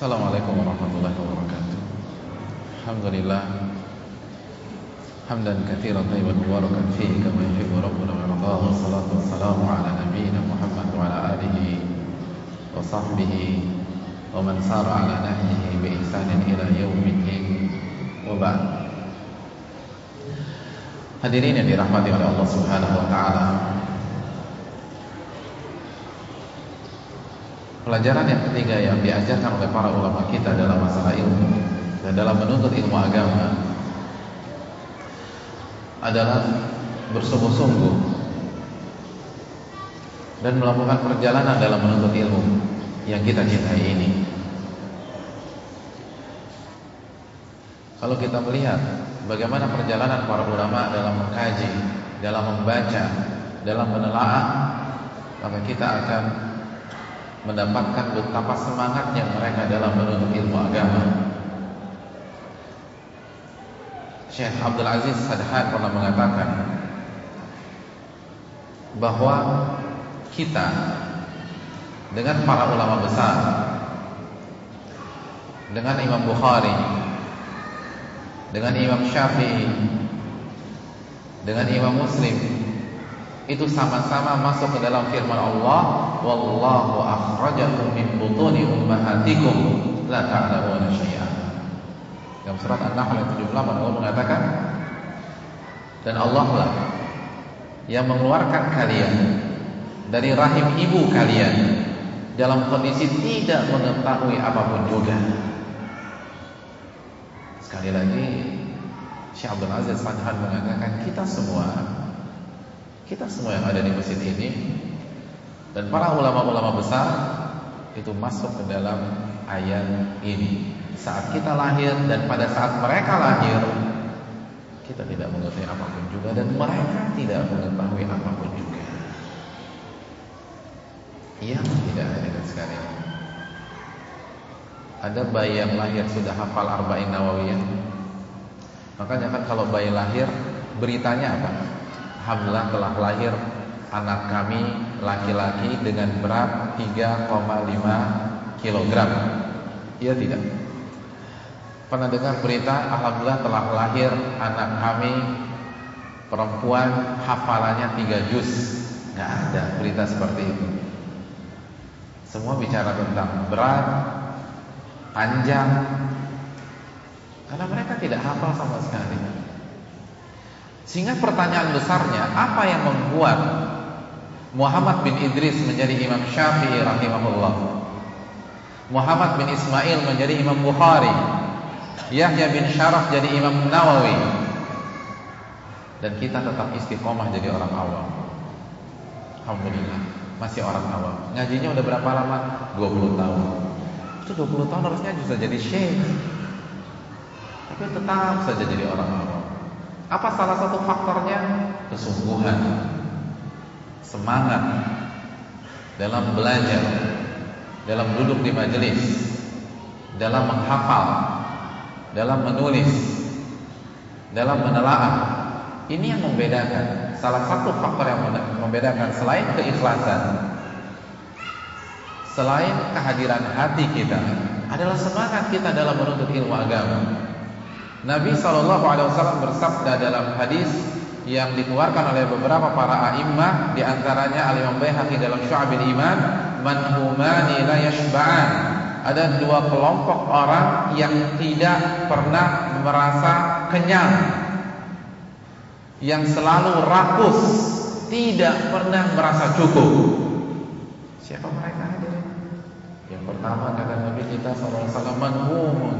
Assalamualaikum warahmatullahi wabarakatuh Alhamdulillah Hamdan kathiran tayyiban mubarakan fihi kama yuhibbu rabbuna wa yardah Wassalatu wassalamu ala nabiyyina Muhammad wa ala alihi wa sahbihi wa man sara ala nahyihi bi ihsanin ila yaumiddin wa ba'd Hadirin yang dirahmati oleh Allah Subhanahu wa taala Pelajaran yang ketiga yang diajarkan oleh para ulama kita dalam masalah ilmu dan dalam menuntut ilmu agama adalah bersungguh-sungguh dan melakukan perjalanan dalam menuntut ilmu yang kita cintai ini. Kalau kita melihat bagaimana perjalanan para ulama dalam mengkaji, dalam membaca, dalam menelaah, maka kita akan mendapatkan betapa semangatnya mereka dalam menuntut ilmu agama. Syekh Abdul Aziz Sadhan pernah mengatakan bahwa kita dengan para ulama besar dengan Imam Bukhari dengan Imam Syafi'i dengan Imam Muslim itu sama-sama masuk ke dalam firman Allah wallahu akhrajakum min butuni ummahatikum. La ta'lamuna syai'an. Dalam surat An-Nahl ayat 78 Allah mengatakan dan Allah lah yang mengeluarkan kalian dari rahim ibu kalian dalam kondisi tidak mengetahui apa pun juga. Sekali lagi Syekh Abdul Aziz Sadhan mengatakan kita semua kita semua yang ada di masjid ini dan para ulama-ulama besar itu masuk ke dalam ayat ini. Saat kita lahir dan pada saat mereka lahir kita tidak mengetahui apa pun juga dan mereka tidak mengetahui apa pun juga. Iya tidak ada sekali. Ada bayi yang lahir sudah hafal arba'in nawawiyah. Makanya kan kalau bayi lahir beritanya apa? Alhamdulillah telah lahir anak kami laki-laki dengan berat 3,5 kg. Iya tidak? Pernah dengar berita Alhamdulillah telah lahir anak kami perempuan hafalannya 3 juz. Gak ada berita seperti itu. Semua bicara tentang berat, panjang. Karena mereka tidak hafal sama sekali. Sehingga pertanyaan besarnya, apa yang membuat Muhammad bin Idris menjadi Imam Syafi'i rahimahullah? Muhammad bin Ismail menjadi Imam Bukhari. Yahya bin Syaraf jadi Imam Nawawi. Dan kita tetap istiqomah jadi orang awam. Alhamdulillah, masih orang awam. Ngajinya udah berapa lama? 20 tahun. Itu 20 tahun harusnya bisa jadi syekh. Tapi tetap saja jadi orang awam. Apa salah satu faktornya? Kesungguhan Semangat Dalam belajar Dalam duduk di majelis Dalam menghafal Dalam menulis Dalam menelaah. Ini yang membedakan Salah satu faktor yang membedakan Selain keikhlasan Selain kehadiran hati kita Adalah semangat kita dalam menuntut ilmu agama. Nabi SAW bersabda dalam hadis yang dikeluarkan oleh beberapa para a'immah di antaranya Al-Imam Baihaqi dalam Syu'abil Iman man humani la yashba'an. Ada dua kelompok orang yang tidak pernah merasa kenyang yang selalu rakus tidak pernah merasa cukup. Siapa mereka? Yang pertama kata Nabi kita sallallahu alaihi wasallam manhumun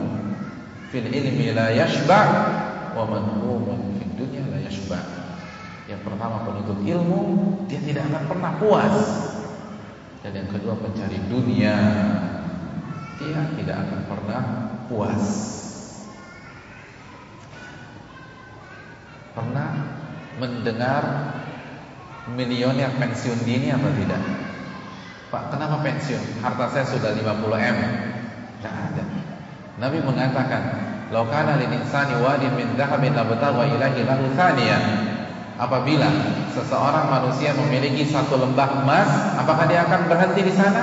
fil ilmi la yashba' wa manhumun Yang pertama penuntut ilmu dia tidak akan pernah puas. Dan yang kedua pencari dunia dia tidak akan pernah puas. Pernah mendengar milioner pensiun dini apa tidak? Pak, kenapa pensiun? Harta saya sudah 50 M. Tidak ada. Nabi mengatakan, "Lau kana lil insani wadin min dhahabin labtagha ilahi lahu thaniya." Apabila seseorang manusia memiliki satu lembah emas, apakah dia akan berhenti di sana?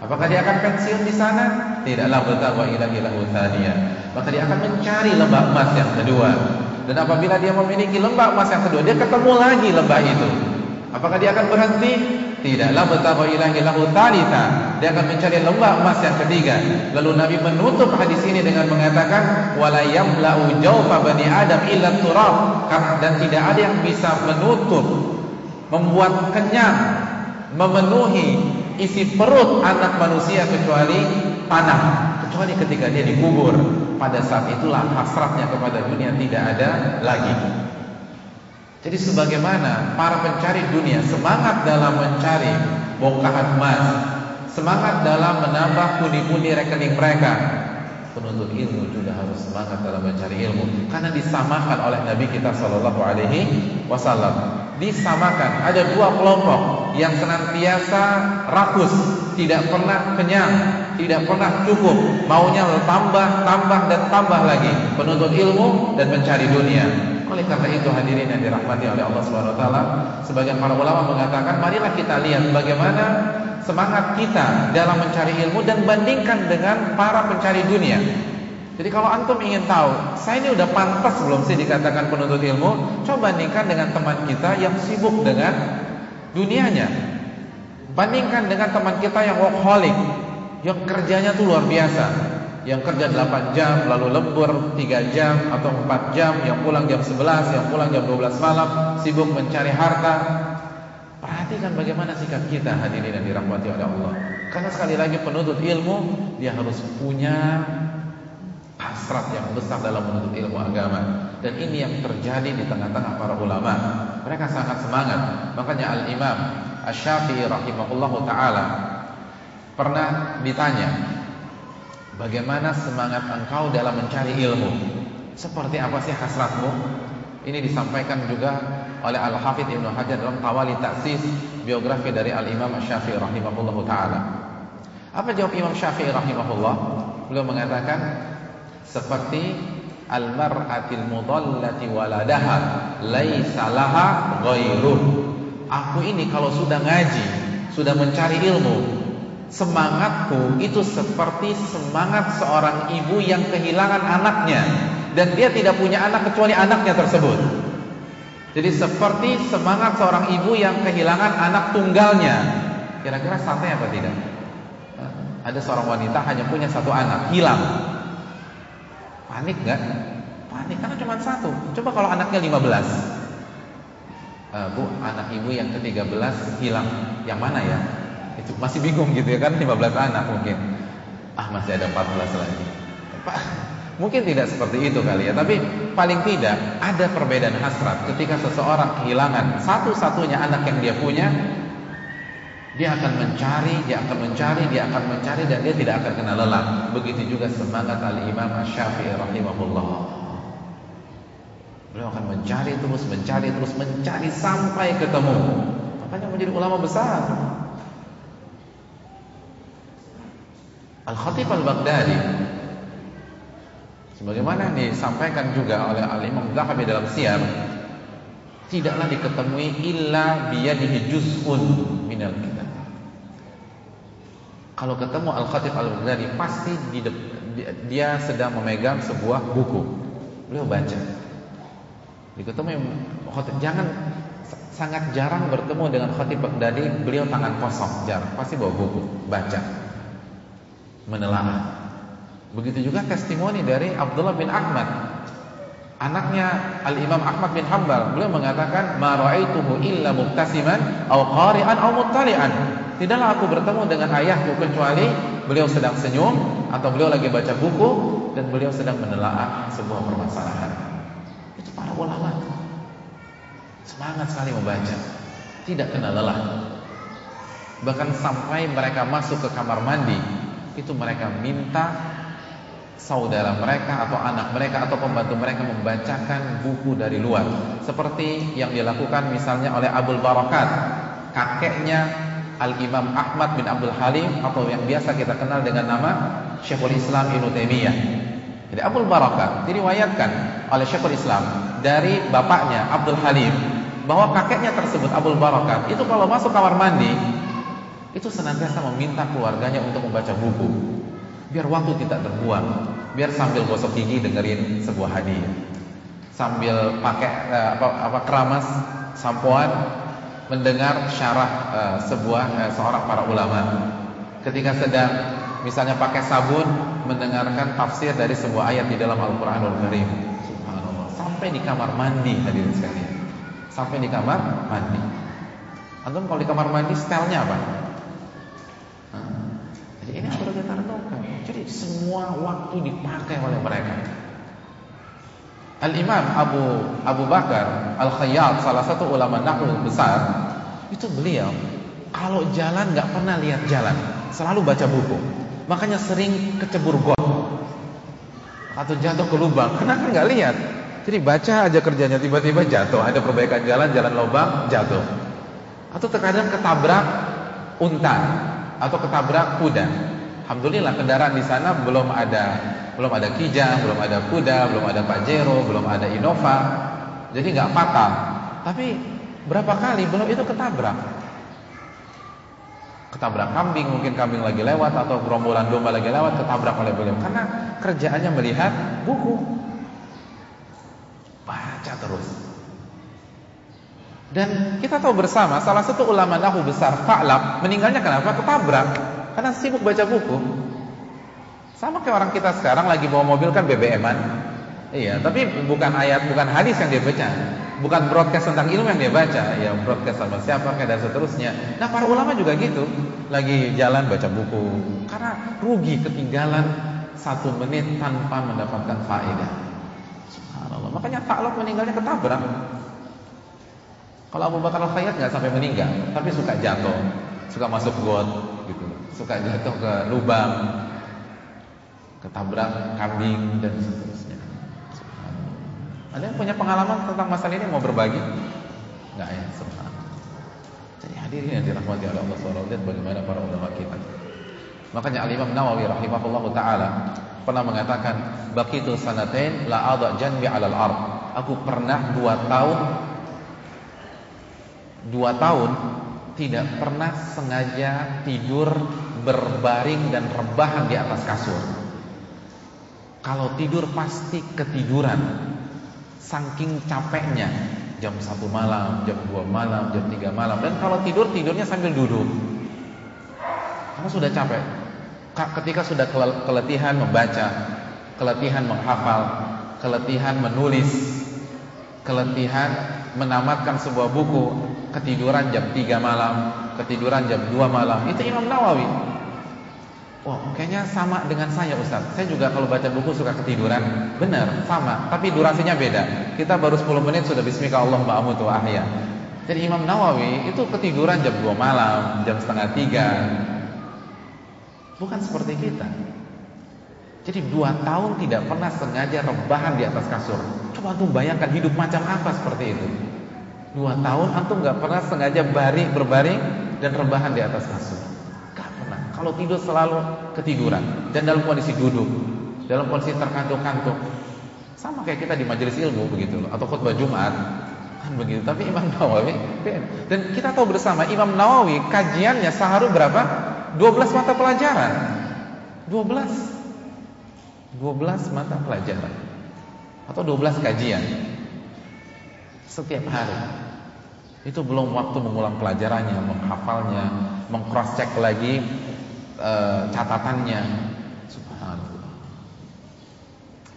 Apakah dia akan pensiun di sana? tidaklah bertakwa ilahi lahu thaniya. Maka dia akan mencari lembah emas yang kedua. Dan apabila dia memiliki lembah emas yang kedua, dia ketemu lagi lembah itu. Apakah dia akan berhenti? Tidaklah bertakwa ilahi lahu thalitha. Dia akan mencari lembah emas yang ketiga. Lalu Nabi menutup hadis ini dengan mengatakan wala yamla'u jawfa bani Adam illa turab. Dan tidak ada yang bisa menutup membuat kenyang memenuhi isi perut anak manusia kecuali tanah kecuali ketika dia dikubur pada saat itulah hasratnya kepada dunia tidak ada lagi jadi sebagaimana para pencari dunia semangat dalam mencari bongkahan emas semangat dalam menambah pundi-pundi rekening mereka penuntut ilmu juga harus semangat dalam mencari ilmu karena disamakan oleh Nabi kita Shallallahu Alaihi Wasallam disamakan. Ada dua kelompok yang senantiasa rakus, tidak pernah kenyang, tidak pernah cukup, maunya tambah, tambah dan tambah lagi, penuntut ilmu dan mencari dunia. Oleh karena itu hadirin yang dirahmati oleh Allah Subhanahu wa taala, sebagian para ulama mengatakan marilah kita lihat bagaimana semangat kita dalam mencari ilmu dan bandingkan dengan para pencari dunia. Jadi kalau antum ingin tahu, saya ini udah pantas belum sih dikatakan penuntut ilmu? Coba bandingkan dengan teman kita yang sibuk dengan dunianya. Bandingkan dengan teman kita yang workaholic, yang kerjanya tuh luar biasa. Yang kerja 8 jam, lalu lembur 3 jam atau 4 jam, yang pulang jam 11, yang pulang jam 12 malam, sibuk mencari harta. Perhatikan bagaimana sikap kita hadirin yang dirahmati oleh Allah. Karena sekali lagi penuntut ilmu, dia harus punya hasrat yang besar dalam menuntut ilmu agama dan ini yang terjadi di tengah-tengah para ulama mereka sangat semangat makanya al-imam asy-syafi'i rahimahullahu taala pernah ditanya bagaimana semangat engkau dalam mencari ilmu seperti apa sih hasratmu ini disampaikan juga oleh Al-Hafidh Ibnu Hajar dalam Tawali Ta'sis biografi dari Al-Imam Syafi'i rahimahullahu taala. Apa jawab Imam Syafi'i rahimahullah? Beliau mengatakan seperti almar'atil mudallati waladaha laisa laha aku ini kalau sudah ngaji sudah mencari ilmu semangatku itu seperti semangat seorang ibu yang kehilangan anaknya dan dia tidak punya anak kecuali anaknya tersebut jadi seperti semangat seorang ibu yang kehilangan anak tunggalnya kira-kira santai apa tidak ada seorang wanita hanya punya satu anak hilang Panik nggak? Panik karena cuma satu. Coba kalau anaknya 15. Uh, eh, bu, anak ibu yang ke-13 hilang. Yang mana ya? Itu masih bingung gitu ya kan 15 anak mungkin. Ah, masih ada 14 lagi. Pak, mungkin tidak seperti itu kali ya, tapi paling tidak ada perbedaan hasrat ketika seseorang kehilangan satu-satunya anak yang dia punya dia akan mencari, dia akan mencari, dia akan mencari dan dia tidak akan kena lelah. Begitu juga semangat Al-Imam Asy-Syafi'i rahimahullah. Beliau akan mencari terus, mencari terus, mencari sampai ketemu. Makanya menjadi ulama besar. Al-Khatib Al-Baghdadi sebagaimana disampaikan juga oleh Al-Imam Zahabi dalam Syiar tidaklah diketemui illa biyadihi juz'un minal kitab. Kalau ketemu Al-Khatib Al-Baghdadi pasti di dia sedang memegang sebuah buku. Beliau baca. Diketemu Khatib jangan sangat jarang bertemu dengan Khatib Baghdadi, beliau tangan kosong, jarang. Pasti bawa buku, baca. Menelaah. Begitu juga testimoni dari Abdullah bin Ahmad. Anaknya Al-Imam Ahmad bin Hanbal Beliau mengatakan Ma ra'aituhu illa muktasiman Au qari'an au muttali'an Tidaklah aku bertemu dengan ayahku Kecuali beliau sedang senyum Atau beliau lagi baca buku Dan beliau sedang menelaah sebuah permasalahan. Itu para ulama. Semangat sekali membaca. Tidak kena lelah. Bahkan sampai mereka masuk ke kamar mandi Itu mereka minta saudara mereka atau anak mereka atau pembantu mereka membacakan buku dari luar. Seperti yang dilakukan misalnya oleh Abdul Barakat kakeknya Al-Imam Ahmad bin Abdul Halim atau yang biasa kita kenal dengan nama Syekhul Islam Ibnu Taimiyah. Jadi Abdul Barakat diriwayatkan oleh Syekhul Islam dari bapaknya Abdul Halim bahwa kakeknya tersebut Abdul Barakat itu kalau masuk kamar mandi itu senantiasa meminta keluarganya untuk membaca buku Biar waktu tidak terbuang, biar sambil gosok gigi dengerin sebuah hadiah. Sambil pakai uh, apa, apa keramas sampoan mendengar syarah uh, sebuah uh, seorang para ulama. Ketika sedang misalnya pakai sabun mendengarkan tafsir dari sebuah ayat di dalam Al-Qur'anul Karim. Sampai di kamar mandi hadirin sekalian. Sampai di kamar mandi. Antum kalau di kamar mandi stylenya apa? Jadi ini kita renungkan. Jadi semua waktu dipakai oleh mereka. Al-Imam Abu Abu Bakar Al-Khayyat salah satu ulama nahwu besar itu beliau kalau jalan nggak pernah lihat jalan, selalu baca buku. Makanya sering kecebur got atau jatuh ke lubang karena kan nggak lihat. Jadi baca aja kerjanya tiba-tiba jatuh, ada perbaikan jalan, jalan lubang, jatuh. Atau terkadang ketabrak unta atau ketabrak kuda. Alhamdulillah kendaraan di sana belum ada belum ada kijang, belum ada kuda, belum ada pajero, belum ada Innova. Jadi nggak fatal. Tapi berapa kali belum itu ketabrak? Ketabrak kambing, mungkin kambing lagi lewat atau gerombolan domba lagi lewat ketabrak oleh beliau karena kerjaannya melihat buku. Baca terus. Dan kita tahu bersama salah satu ulama nahu besar Fa'lab meninggalnya kenapa? Ketabrak karena sibuk baca buku. Sama kayak orang kita sekarang lagi bawa mobil kan BBM-an. Iya, tapi bukan ayat, bukan hadis yang dia baca. Bukan broadcast tentang ilmu yang dia baca. Ya, broadcast sama siapa kayak dan seterusnya. Nah, para ulama juga gitu. Lagi jalan baca buku. Karena rugi ketinggalan satu menit tanpa mendapatkan faedah. Subhanallah. Makanya Ta'lab meninggalnya ketabrak. Kalau Abu Bakar Al-Khayyat nggak sampai meninggal, tapi suka jatuh, suka masuk got, gitu, suka jatuh ke lubang, ketabrak kambing dan seterusnya. Ada yang punya pengalaman tentang masalah ini mau berbagi? Enggak ya, subhanallah. Jadi hadirin yang dirahmati oleh Allah SWT lihat bagaimana para ulama kita. Makanya Al Imam Nawawi rahimahullahu taala pernah mengatakan, "Baqitu sanatain la adha janbi 'alal ard." Aku pernah dua tahun dua tahun tidak pernah sengaja tidur berbaring dan rebahan di atas kasur. Kalau tidur pasti ketiduran. Saking capeknya Jam 1 malam, jam 2 malam, jam 3 malam. Dan kalau tidur, tidurnya sambil duduk. Karena sudah capek? Ketika sudah keletihan membaca Keletihan menghafal Keletihan menulis Keletihan menamatkan sebuah buku Ketiduran jam 3 malam Ketiduran jam 2 malam Itu Imam Nawawi Wah, oh, kayaknya sama dengan saya Ustaz. Saya juga kalau baca buku suka ketiduran. Benar, sama, tapi durasinya beda. Kita baru 10 menit sudah bismika Allah amutu ahya. Jadi Imam Nawawi itu ketiduran jam 2 malam, jam setengah 3. Bukan seperti kita. Jadi dua tahun tidak pernah sengaja rebahan di atas kasur. Coba antum bayangkan hidup macam apa seperti itu. Dua tahun antum nggak pernah sengaja baring berbaring dan rebahan di atas kasur. Kalau tidur selalu ketiduran dan dalam kondisi duduk, dalam kondisi terkantuk-kantuk. Sama kayak kita di majelis ilmu begitu loh, atau khutbah Jumat kan begitu. Tapi Imam Nawawi dan kita tahu bersama Imam Nawawi kajiannya sehari berapa? 12 mata pelajaran. 12 12 mata pelajaran atau 12 kajian setiap hari. Itu belum waktu mengulang pelajarannya, menghafalnya, mengcross check lagi e, catatannya. Subhanallah.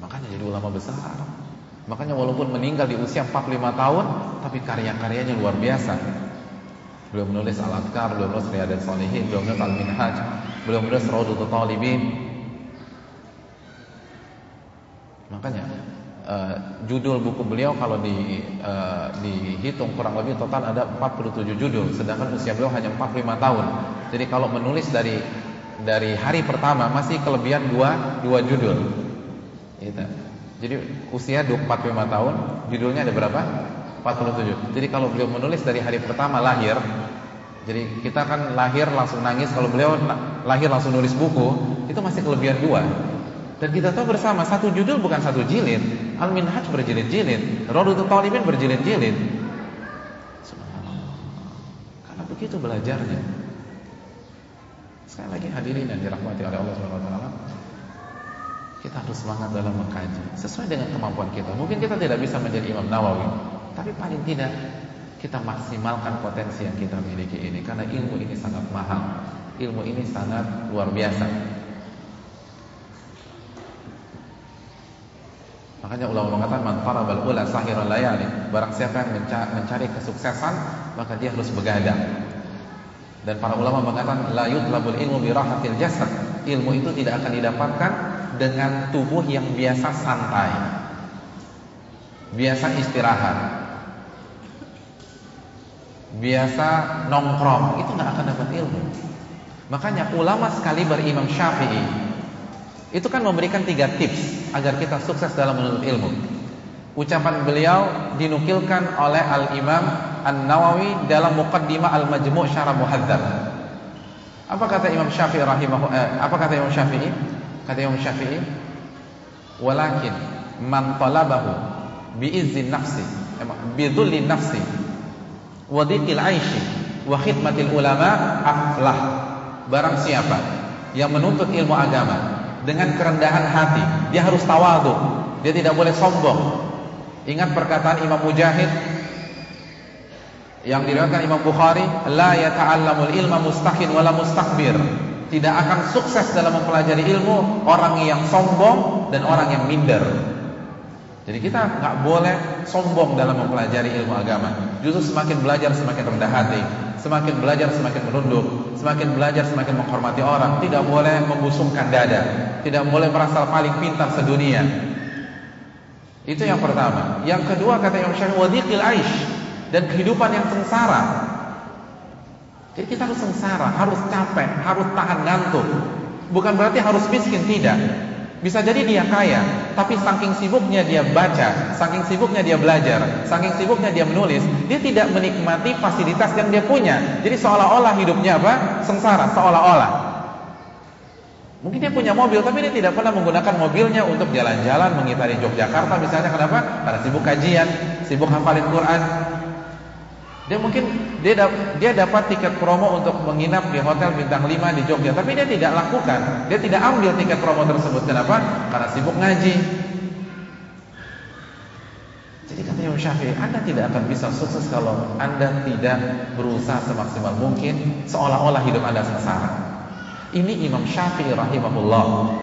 Makanya jadi ulama besar. Makanya walaupun meninggal di usia 45 tahun, tapi karya-karyanya luar biasa. Beliau menulis Al-Adkar, beliau menulis Riyadhus Shalihin, beliau menulis Al-Minhaj, beliau menulis Rawdatul Talibin. Makanya uh, judul buku beliau kalau di uh, dihitung kurang lebih total ada 47 judul, sedangkan usia beliau hanya 45 tahun. Jadi kalau menulis dari dari hari pertama masih kelebihan dua, dua judul. Gitu. Jadi usia 45 tahun, judulnya ada berapa? 47. Jadi kalau beliau menulis dari hari pertama lahir, jadi kita kan lahir langsung nangis, kalau beliau lahir langsung nulis buku, itu masih kelebihan dua. Dan kita tahu bersama satu judul bukan satu jilid. Al-Minhaj berjilid-jilid, Raudhatul Talibin berjilid-jilid. Karena begitu belajarnya. Sekali lagi hadirin yang dirahmati oleh Allah Subhanahu wa taala, Kita harus semangat dalam mengkaji sesuai dengan kemampuan kita. Mungkin kita tidak bisa menjadi Imam Nawawi, tapi paling tidak kita maksimalkan potensi yang kita miliki ini karena ilmu ini sangat mahal. Ilmu ini sangat luar biasa. Makanya ulama mengatakan man talabal ula sahiran layali. Barang siapa yang mencari kesuksesan, maka dia harus begadang. Dan para ulama mengatakan la yutlabul ilmu bi rahatil jasad. Ilmu itu tidak akan didapatkan dengan tubuh yang biasa santai. Biasa istirahat. Biasa nongkrong, itu nggak akan dapat ilmu. Makanya ulama sekali berimam Syafi'i itu kan memberikan tiga tips agar kita sukses dalam menuntut ilmu. Ucapan beliau dinukilkan oleh Al-Imam An-Nawawi dalam Muqaddimah Al-Majmu' Syarah Muhadzab. Apa kata Imam Syafi'i rahimahu eh, apa kata Imam Syafi'i? Kata Imam Syafi'i, "Walakin man talabahu bi izzin nafsi, bi dhulli nafsi wa dhiqil 'aishi wa khidmatil ulama aflah." Barang siapa yang menuntut ilmu agama dengan kerendahan hati, dia harus tawadhu, dia tidak boleh sombong. Ingat perkataan Imam Mujahid yang diriwayatkan Imam Bukhari, la yata'allamul ilma mustakhin wala mustakbir. Tidak akan sukses dalam mempelajari ilmu orang yang sombong dan orang yang minder. Jadi kita nggak boleh sombong dalam mempelajari ilmu agama. Justru semakin belajar semakin rendah hati, semakin belajar semakin menunduk, semakin belajar semakin menghormati orang. Tidak boleh membusungkan dada, tidak boleh merasa paling pintar sedunia. Itu yang pertama. Yang kedua kata Imam Syafi'i wadiqil aish dan kehidupan yang sengsara. Jadi kita harus sengsara, harus capek, harus tahan ngantuk. Bukan berarti harus miskin, tidak. Bisa jadi dia kaya, tapi saking sibuknya dia baca, saking sibuknya dia belajar, saking sibuknya dia menulis, dia tidak menikmati fasilitas yang dia punya. Jadi seolah-olah hidupnya apa? Sengsara, seolah-olah. Mungkin dia punya mobil, tapi dia tidak pernah menggunakan mobilnya untuk jalan-jalan mengitari Yogyakarta misalnya. Kenapa? Karena sibuk kajian, sibuk hafalin Quran. Dia mungkin dia dia dapat tiket promo untuk menginap di hotel bintang 5 di Jogja, tapi dia tidak lakukan. Dia tidak ambil tiket promo tersebut. Kenapa? Karena sibuk ngaji. Jadi kata Imam Syafi'i, Anda tidak akan bisa sukses kalau Anda tidak berusaha semaksimal mungkin seolah-olah hidup Anda sengsara. Ini Imam Syafi'i rahimahullah.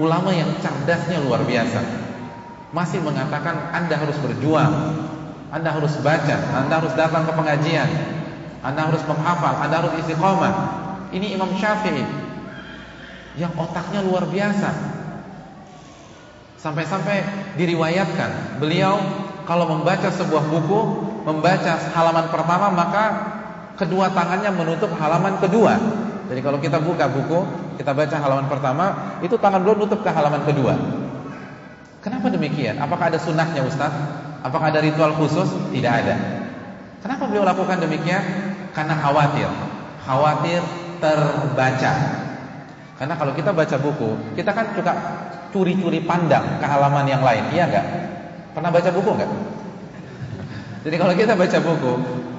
Ulama yang cerdasnya luar biasa. Masih mengatakan Anda harus berjuang anda harus baca, Anda harus datang ke pengajian, Anda harus menghafal, Anda harus istiqomah. Ini Imam Syafi'i yang otaknya luar biasa. Sampai-sampai diriwayatkan beliau kalau membaca sebuah buku, membaca halaman pertama maka kedua tangannya menutup halaman kedua. Jadi kalau kita buka buku, kita baca halaman pertama, itu tangan belum nutup ke halaman kedua. Kenapa demikian? Apakah ada sunnahnya Ustaz? Apakah ada ritual khusus? Tidak ada. Kenapa beliau lakukan demikian? Karena khawatir. Khawatir terbaca. Karena kalau kita baca buku, kita kan suka curi-curi pandang ke halaman yang lain, iya enggak? Pernah baca buku enggak? Jadi kalau kita baca buku,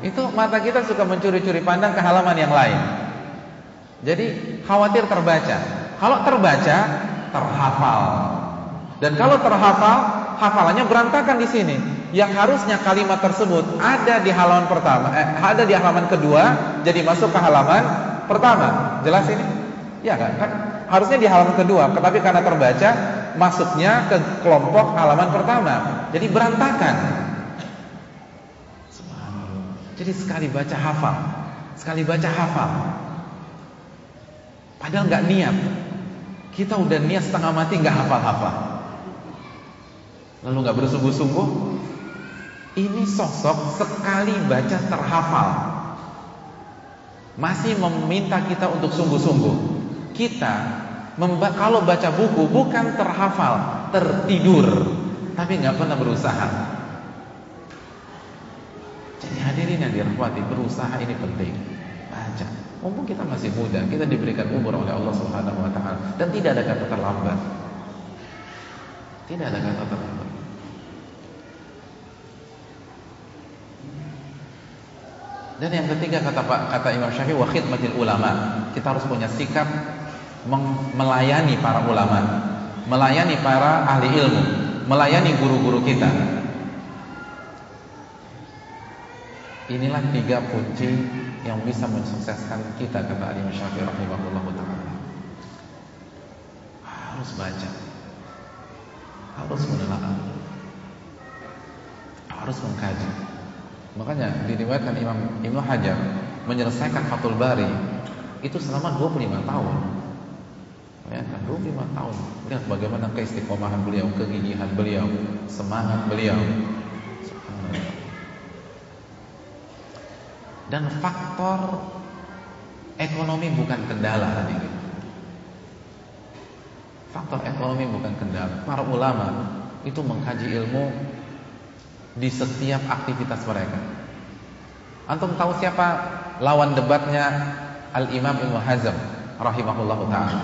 itu mata kita suka mencuri-curi pandang ke halaman yang lain. Jadi khawatir terbaca. Kalau terbaca, terhafal. Dan kalau terhafal, hafalannya berantakan di sini. Yang harusnya kalimat tersebut ada di halaman pertama, eh, ada di halaman kedua, jadi masuk ke halaman pertama. Jelas ini? Ya kan? kan harusnya di halaman kedua, tetapi karena terbaca masuknya ke kelompok halaman pertama. Jadi berantakan. Jadi sekali baca hafal, sekali baca hafal. Padahal nggak niat. Kita udah niat setengah mati nggak hafal-hafal lalu nggak bersungguh-sungguh, ini sosok sekali baca terhafal. Masih meminta kita untuk sungguh-sungguh. Kita kalau baca buku bukan terhafal, tertidur, tapi nggak pernah berusaha. Jadi hadirin yang dirahmati, berusaha ini penting. Baca. Mumpung kita masih muda, kita diberikan umur oleh Allah Subhanahu wa taala dan tidak ada kata terlambat. Tidak ada kata terlambat. Dan yang ketiga kata Pak kata Imam Syafi'i wa khidmatil ulama. Kita harus punya sikap melayani para ulama. melayani para ahli ilmu, melayani guru-guru kita. Inilah tiga kunci yang bisa mensukseskan kita kata Imam Syafi'i rahimahullah taala. Harus baca. Harus menelaah. Harus mengkaji. Makanya diriwayatkan Imam Ibnu Hajar menyelesaikan Fathul Bari itu selama 25 tahun. Ya, 25 tahun. Lihat bagaimana keistiqomahan beliau, kegigihan beliau, semangat beliau. Dan faktor ekonomi bukan kendala tadi. Faktor ekonomi bukan kendala. Para ulama itu mengkaji ilmu di setiap aktivitas mereka. Antum tahu siapa lawan debatnya Al-Imam Ibnu Hazm rahimahullah taala.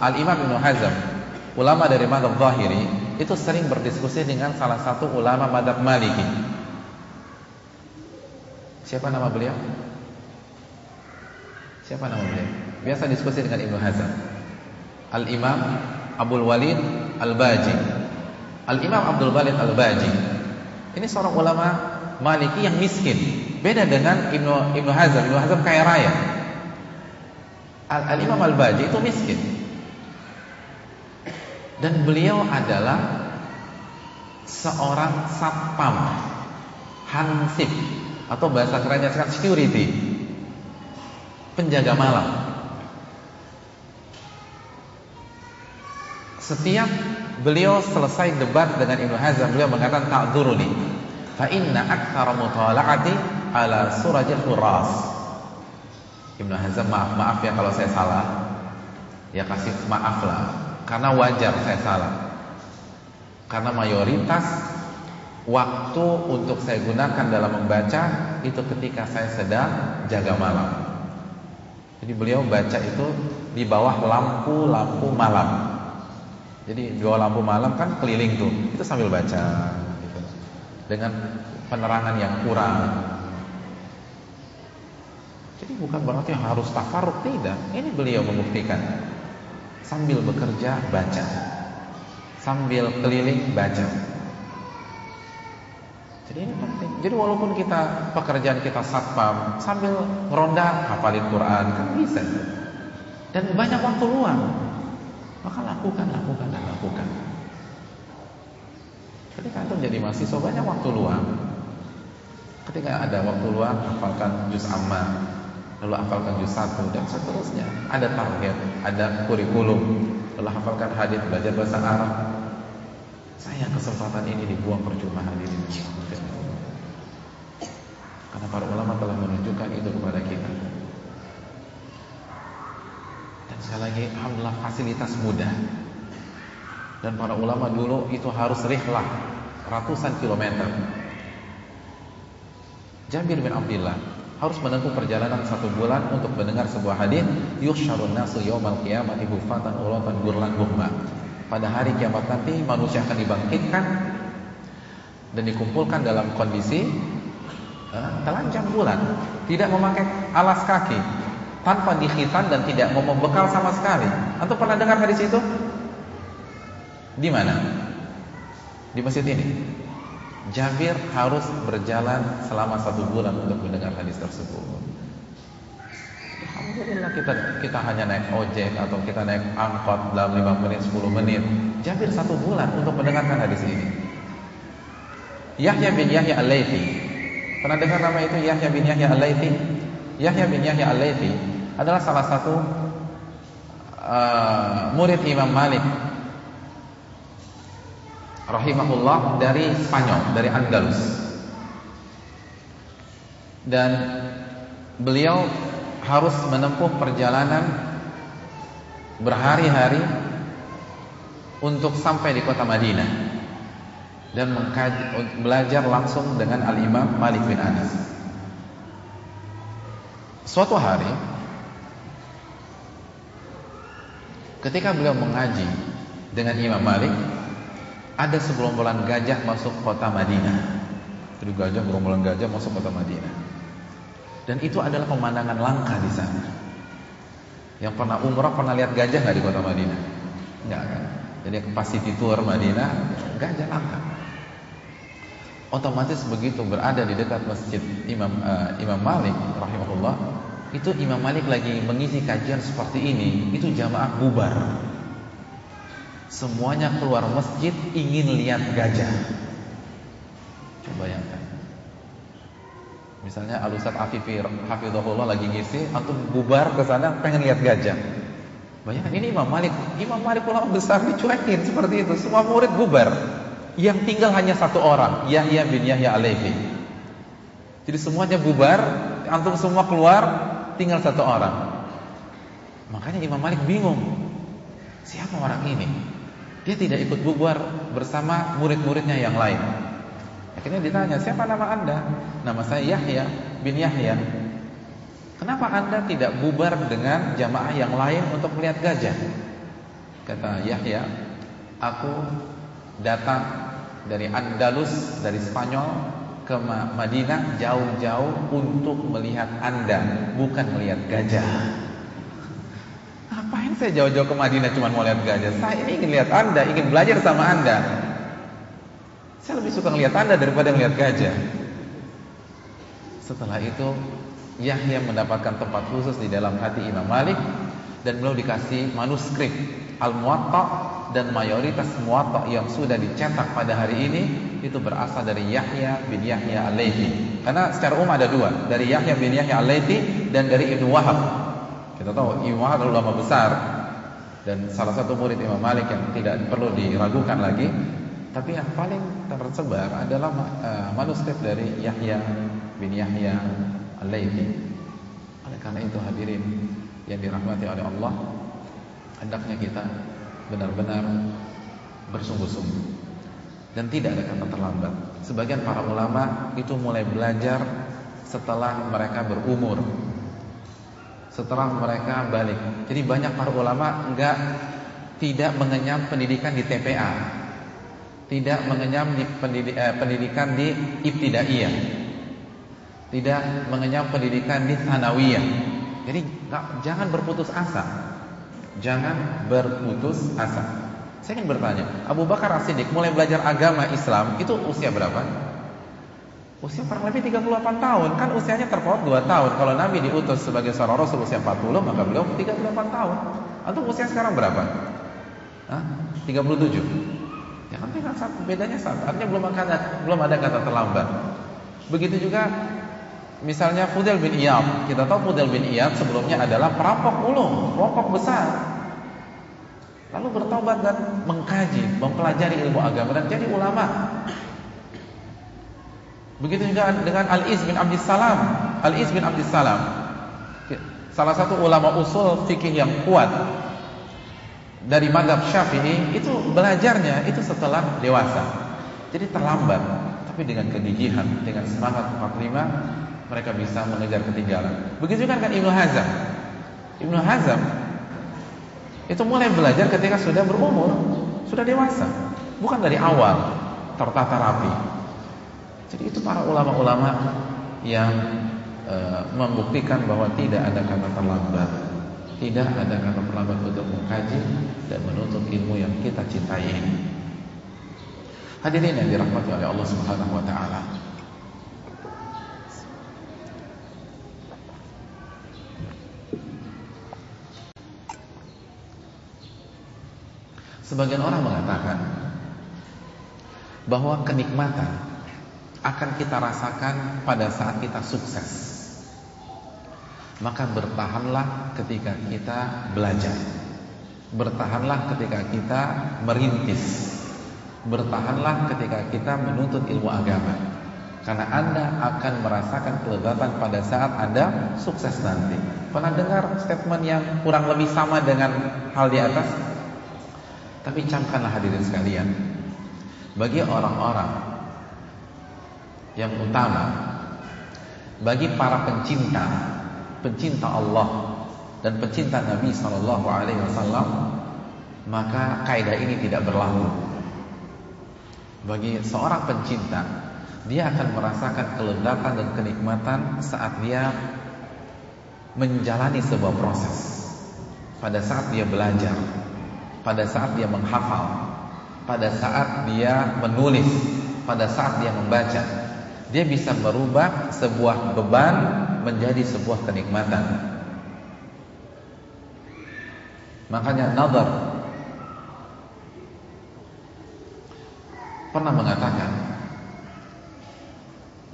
Al-Imam Ibnu Hazm, ulama dari mazhab Zahiri, itu sering berdiskusi dengan salah satu ulama mazhab Maliki. Siapa nama beliau? Siapa nama beliau? Biasa diskusi dengan Ibnu Hazm. Al-Imam Abdul Walid Al-Baji. Al-Imam Abdul Walid Al-Baji. Ini seorang ulama Maliki yang miskin. Beda dengan Ibnu Ibnu Hazm. Ibnu Hazm kaya raya. Al-Imam Al-Baji itu miskin. Dan beliau adalah seorang satpam hansip atau bahasa kerennya sekarang security penjaga malam setiap beliau selesai debat dengan Ibnu Hazm. Beliau mengatakan ta'dzuruni fa inna aktsara mutala'ati ala surajil huras. Ibnu Hazm maaf maaf ya kalau saya salah. Ya kasih maaf lah karena wajar saya salah. Karena mayoritas Waktu untuk saya gunakan dalam membaca itu ketika saya sedang jaga malam. Jadi beliau baca itu di bawah lampu-lampu malam. Jadi di bawah lampu malam kan keliling tuh, itu sambil baca gitu. Dengan penerangan yang kurang. Jadi bukan berarti harus tafaruk tidak. Ini beliau membuktikan sambil bekerja baca. Sambil keliling baca. Jadi ini penting. Jadi walaupun kita pekerjaan kita satpam sambil ronda hafalin Quran kan bisa. Dan banyak waktu luang. Maka lakukan, lakukan dan lakukan. Ketika antum jadi mahasiswa banyak waktu luang. Ketika ada waktu luang hafalkan juz amma, lalu hafalkan juz satu dan seterusnya. Ada target, ada kurikulum, lalu hafalkan hadis, belajar bahasa Arab. Saya kesempatan ini dibuang percuma hadirin. Karena para ulama telah menunjukkan itu kepada kita. Dan sekali lagi, alhamdulillah fasilitas mudah. Dan para ulama dulu itu harus rihlah ratusan kilometer. Jabir bin Abdullah harus menempuh perjalanan satu bulan untuk mendengar sebuah hadis yusyarun nasu yaumal qiyamati hufatan ulatan gurlan gumma pada hari kiamat nanti manusia akan dibangkitkan dan dikumpulkan dalam kondisi telanjang bulan, tidak memakai alas kaki, tanpa dikhitan dan tidak mau membekal sama sekali. Antum pernah dengar hadis itu? Di mana? Di masjid ini. Jabir harus berjalan selama satu bulan untuk mendengar hadis tersebut. Alhamdulillah kita kita hanya naik ojek atau kita naik angkot dalam 5 menit 10 menit. Jabir satu bulan untuk mendengarkan hadis ini. Yahya bin Yahya Al-Laythi Pernah dengar nama itu Yahya bin Yahya Al-Laitsi? Yahya bin Yahya Al-Laitsi adalah salah satu uh, murid Imam Malik rahimahullah dari Spanyol, dari Andalus. Dan beliau harus menempuh perjalanan berhari-hari untuk sampai di kota Madinah dan belajar langsung dengan Al-Imam Malik bin Anas. Suatu hari ketika beliau mengaji dengan Imam Malik, ada segerombolan gajah masuk kota Madinah. Jadi gajah, gerombolan gajah masuk kota Madinah. Dan itu adalah pemandangan langka di sana. Yang pernah umrah pernah lihat gajah nggak di kota Madinah? Enggak kan? Jadi pas City Tour Madinah, gajah langka. Otomatis begitu berada di dekat masjid Imam uh, Imam Malik rahimahullah, itu Imam Malik lagi mengisi kajian seperti ini, itu jamaah bubar. Semuanya keluar masjid ingin lihat gajah. Coba bayangkan. Misalnya Al Ustaz Afifir Hafizahullah lagi ngisi, antum bubar ke sana pengen lihat gajah. Bayangkan ini Imam Malik, Imam Malik ulama besar dicuekin seperti itu. Semua murid bubar. Yang tinggal hanya satu orang, Yahya bin Yahya Alevi. Jadi semuanya bubar, antum semua keluar, tinggal satu orang. Makanya Imam Malik bingung. Siapa orang ini? Dia tidak ikut bubar bersama murid-muridnya yang lain. Akhirnya ditanya, siapa nama anda? Nama saya Yahya bin Yahya. Kenapa anda tidak bubar dengan jamaah yang lain untuk melihat gajah? Kata Yahya, aku datang dari Andalus, dari Spanyol ke Madinah jauh-jauh untuk melihat anda, bukan melihat gajah. Ngapain saya jauh-jauh ke Madinah cuma mau lihat gajah? Saya ini ingin lihat anda, ingin belajar sama anda. Saya lebih suka melihat anda daripada melihat gajah. Setelah itu Yahya mendapatkan tempat khusus di dalam hati Imam Malik dan beliau dikasih manuskrip Al-Muwatta dan mayoritas Muwatta yang sudah dicetak pada hari ini itu berasal dari Yahya bin Yahya Al-Laythi. Karena secara umum ada dua, dari Yahya bin Yahya Al-Laythi dan dari Ibnu Wahab. Kita tahu Ibnu Wahab adalah ulama besar dan salah satu murid Imam Malik yang tidak perlu diragukan lagi. Tapi yang paling tersebar adalah uh, manuskrip dari Yahya bin Yahya Al-Laythi. Oleh karena itu hadirin yang dirahmati oleh Allah, hendaknya kita benar-benar bersungguh-sungguh dan tidak ada kata terlambat. Sebagian para ulama itu mulai belajar setelah mereka berumur. Setelah mereka balik. Jadi banyak para ulama enggak tidak mengenyam pendidikan di TPA. Tidak mengenyam di pendidik, eh, pendidikan di ibtidaiyah. Tidak mengenyam pendidikan di sanawiyah. Jadi jangan berputus asa. Jangan berputus asa. Saya ingin bertanya, Abu Bakar As-Siddiq mulai belajar agama Islam itu usia berapa? Usia kurang lebih 38 tahun. Kan usianya terpaut 2 tahun. Kalau Nabi diutus sebagai seorang Rasul usia 40, maka beliau 38 tahun. Atau usia sekarang berapa? Hah? 37. Ya kan tinggal satu, bedanya satu. Artinya belum ada belum ada kata terlambat. Begitu juga misalnya Fudel bin Iyad. Kita tahu Fudel bin Iyad sebelumnya adalah perampok ulung, perampok besar. Lalu bertobat dan mengkaji, mempelajari ilmu agama dan jadi ulama. Begitu juga dengan Al-Iz bin Abdus Salam. Al-Iz bin Abdus Salam salah satu ulama usul fikih yang kuat dari madhab syafi'i itu belajarnya itu setelah dewasa. Jadi terlambat, tapi dengan kegigihan, dengan semangat 45 mereka bisa mengejar ketinggalan. Begitu kan kan Ibnu Hazm. Ibnu Hazm itu mulai belajar ketika sudah berumur, sudah dewasa, bukan dari awal tertata rapi. Jadi itu para ulama-ulama yang e, membuktikan bahwa tidak ada kata terlambat tidak ada kata terlambat untuk mengkaji dan menuntut ilmu yang kita cintai ini. Hadirin yang dirahmati oleh Allah Subhanahu wa taala. Sebagian orang mengatakan bahwa kenikmatan akan kita rasakan pada saat kita sukses. Maka bertahanlah ketika kita belajar. Bertahanlah ketika kita merintis. Bertahanlah ketika kita menuntut ilmu agama. Karena Anda akan merasakan kelezatan pada saat Anda sukses nanti. Pernah dengar statement yang kurang lebih sama dengan hal di atas? Tapi camkanlah hadirin sekalian. Bagi orang-orang Yang utama Bagi para pencinta Pencinta Allah Dan pencinta Nabi SAW Maka kaidah ini tidak berlaku. Bagi seorang pencinta Dia akan merasakan kelezatan dan kenikmatan Saat dia Menjalani sebuah proses. Pada saat dia belajar pada saat dia menghafal, pada saat dia menulis, pada saat dia membaca. Dia bisa merubah sebuah beban menjadi sebuah kenikmatan. Makanya nazar pernah mengatakan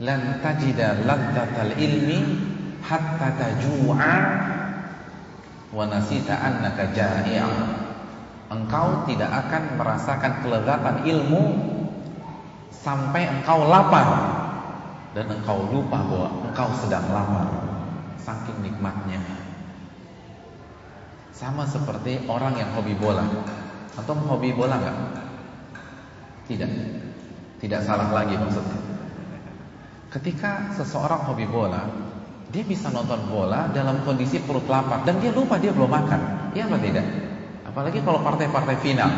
lan tajida ladzatal ilmi hatta tajua wa nasita annaka ja'i'a engkau tidak akan merasakan kelezatan ilmu sampai engkau lapar. Dan engkau lupa bahwa engkau sedang lapar saking nikmatnya. Sama seperti orang yang hobi bola. Atau hobi bola enggak? tidak. Tidak salah lagi maksudnya. Ketika seseorang hobi bola dia bisa nonton bola dalam kondisi perut lapar dan dia lupa dia belum makan. Iya apa tidak Apalagi kalau partai-partai final.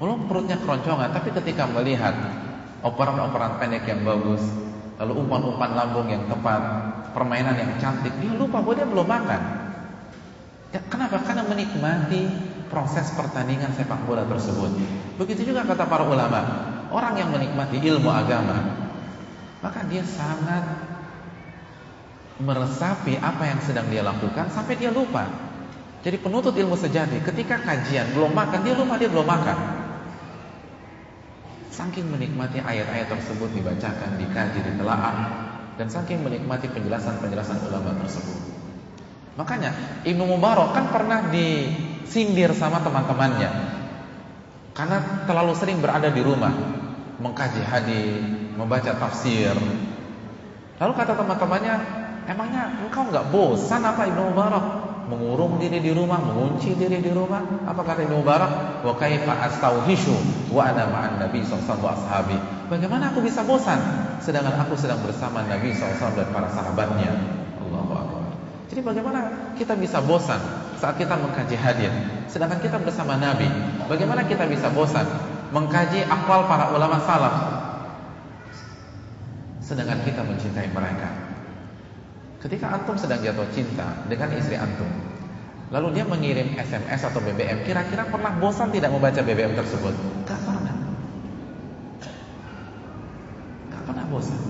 Walaupun perutnya keroncongan, tapi ketika melihat operan-operan pendek yang bagus, lalu umpan-umpan lambung yang tepat, permainan yang cantik, dia lupa bahwa dia belum makan. Ya, kenapa? Karena menikmati proses pertandingan sepak bola tersebut. Begitu juga kata para ulama, orang yang menikmati ilmu agama, maka dia sangat meresapi apa yang sedang dia lakukan sampai dia lupa. Jadi penuntut ilmu sejati ketika kajian belum makan dia lupa dia belum makan. Saking menikmati ayat-ayat tersebut dibacakan, dikaji, ditelaah dan saking menikmati penjelasan-penjelasan ulama tersebut. Makanya Ibnu Mubarak kan pernah disindir sama teman-temannya karena terlalu sering berada di rumah mengkaji hadis, membaca tafsir. Lalu kata teman-temannya, emangnya engkau nggak bosan apa Ibnu Mubarak? Mengurung diri di rumah, mengunci diri di rumah. Apa kata Ibnu Mubarak? Wa kaifa astauhishu wa ana ma'an Nabi sallallahu alaihi ashabi. Bagaimana aku bisa bosan sedangkan aku sedang bersama Nabi SAW dan para sahabatnya? Allahu akbar. Jadi bagaimana kita bisa bosan saat kita mengkaji hadis sedangkan kita bersama Nabi? Bagaimana kita bisa bosan mengkaji akwal para ulama salaf sedangkan kita mencintai mereka? Ketika antum sedang jatuh cinta dengan istri antum, lalu dia mengirim SMS atau BBM, kira-kira pernah bosan tidak membaca BBM tersebut? Gak pernah. Gak pernah bosan.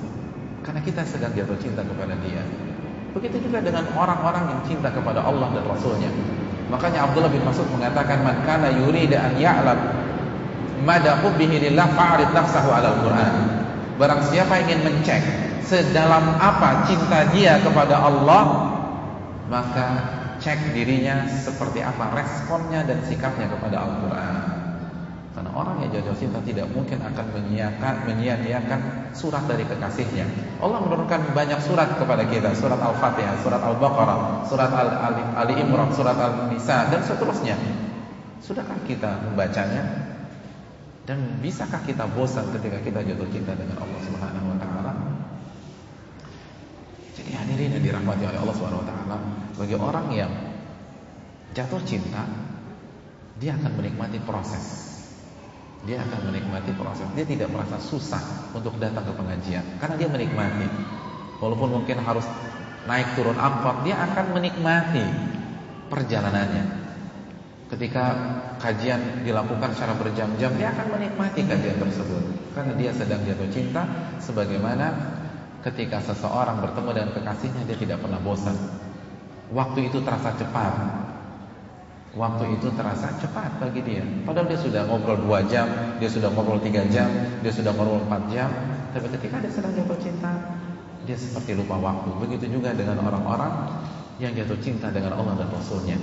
Karena kita sedang jatuh cinta kepada dia. Begitu juga dengan orang-orang yang cinta kepada Allah dan Rasulnya. Makanya Abdullah bin Mas'ud mengatakan, "Man kana yurida an ya'lam mada hubbihi lillah nafsahu 'ala al-Qur'an." Barang siapa ingin mencek sedalam apa cinta dia kepada Allah maka cek dirinya seperti apa responnya dan sikapnya kepada Al-Quran. Karena orang yang jatuh cinta tidak mungkin akan menyia-nyiakan menyia-nyiakan surat dari kekasihnya. Allah menurunkan banyak surat kepada kita. Surat Al-Fatihah, surat Al-Baqarah surat Al-Ali Imran, surat Al-Nisa dan seterusnya. Sudahkah kita membacanya? Dan bisakah kita bosan ketika kita jatuh cinta dengan Allah Subhanahu wa taala jadi hadirin yang dirahmati oleh Allah Subhanahu wa taala, bagi orang yang jatuh cinta, dia akan menikmati proses. Dia akan menikmati proses. Dia tidak merasa susah untuk datang ke pengajian karena dia menikmati. Walaupun mungkin harus naik turun angkot, dia akan menikmati perjalanannya. Ketika kajian dilakukan secara berjam-jam, dia akan menikmati kajian tersebut karena dia sedang jatuh cinta sebagaimana Ketika seseorang bertemu dengan kekasihnya dia tidak pernah bosan. Waktu itu terasa cepat. Waktu itu terasa cepat bagi dia. Padahal dia sudah ngobrol 2 jam, dia sudah ngobrol 3 jam, dia sudah ngobrol 4 jam. Tapi ketika dia sedang jatuh cinta, dia seperti lupa waktu. Begitu juga dengan orang-orang yang jatuh cinta dengan Allah dan Rasulnya.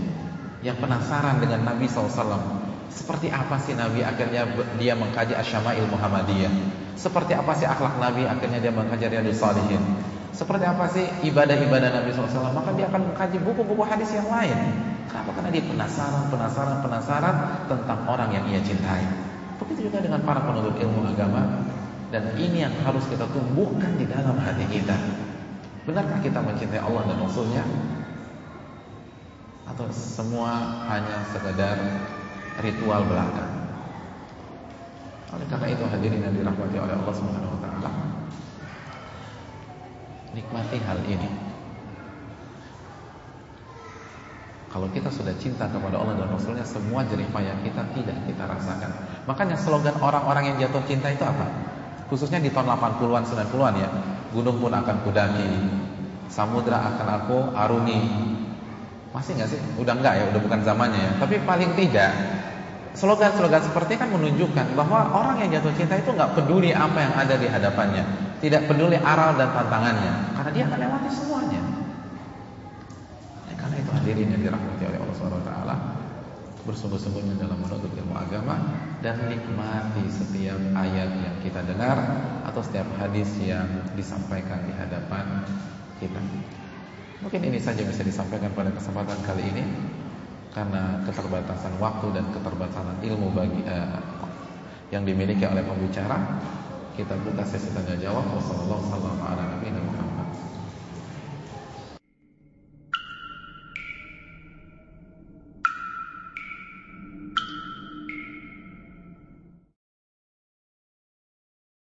Yang penasaran dengan Nabi SAW. Seperti apa sih Nabi akhirnya dia mengkaji Asyama'il Muhammadiyah seperti apa sih akhlak Nabi akhirnya dia mengkaji Riyadhus Shalihin. Seperti apa sih ibadah-ibadah Nabi SAW Maka dia akan mengkaji buku-buku hadis yang lain Kenapa? Karena dia penasaran, penasaran, penasaran Tentang orang yang ia cintai Begitu juga dengan para penuntut ilmu agama Dan ini yang harus kita tumbuhkan di dalam hati kita Benarkah kita mencintai Allah dan Rasulnya? Atau semua hanya sekedar ritual belaka oleh karena itu hadirin yang dirahmati oleh Allah Subhanahu wa taala. Nikmati hal ini. Kalau kita sudah cinta kepada Allah dan Rasulnya Semua jerih payah kita tidak kita rasakan Makanya slogan orang-orang yang jatuh cinta itu apa? Khususnya di tahun 80-an, 90-an ya Gunung pun akan kudaki Samudra akan aku arungi Masih nggak sih? Udah enggak ya, udah bukan zamannya ya Tapi paling tidak Slogan-slogan seperti kan menunjukkan bahwa orang yang jatuh cinta itu nggak peduli apa yang ada di hadapannya, tidak peduli aral dan tantangannya, karena dia akan lewati semuanya. Ya, karena itu hadirin yang dirahmati oleh Allah Subhanahu Wa Taala, bersungguh-sungguhnya dalam menuntut ilmu agama dan nikmati setiap ayat yang kita dengar atau setiap hadis yang disampaikan di hadapan kita. Mungkin ini saja bisa disampaikan pada kesempatan kali ini karena keterbatasan waktu dan keterbatasan ilmu bagi uh, yang dimiliki oleh pembicara kita buka sesi tanya jawab. Wassalamualaikum warahmatullahi wabarakatuh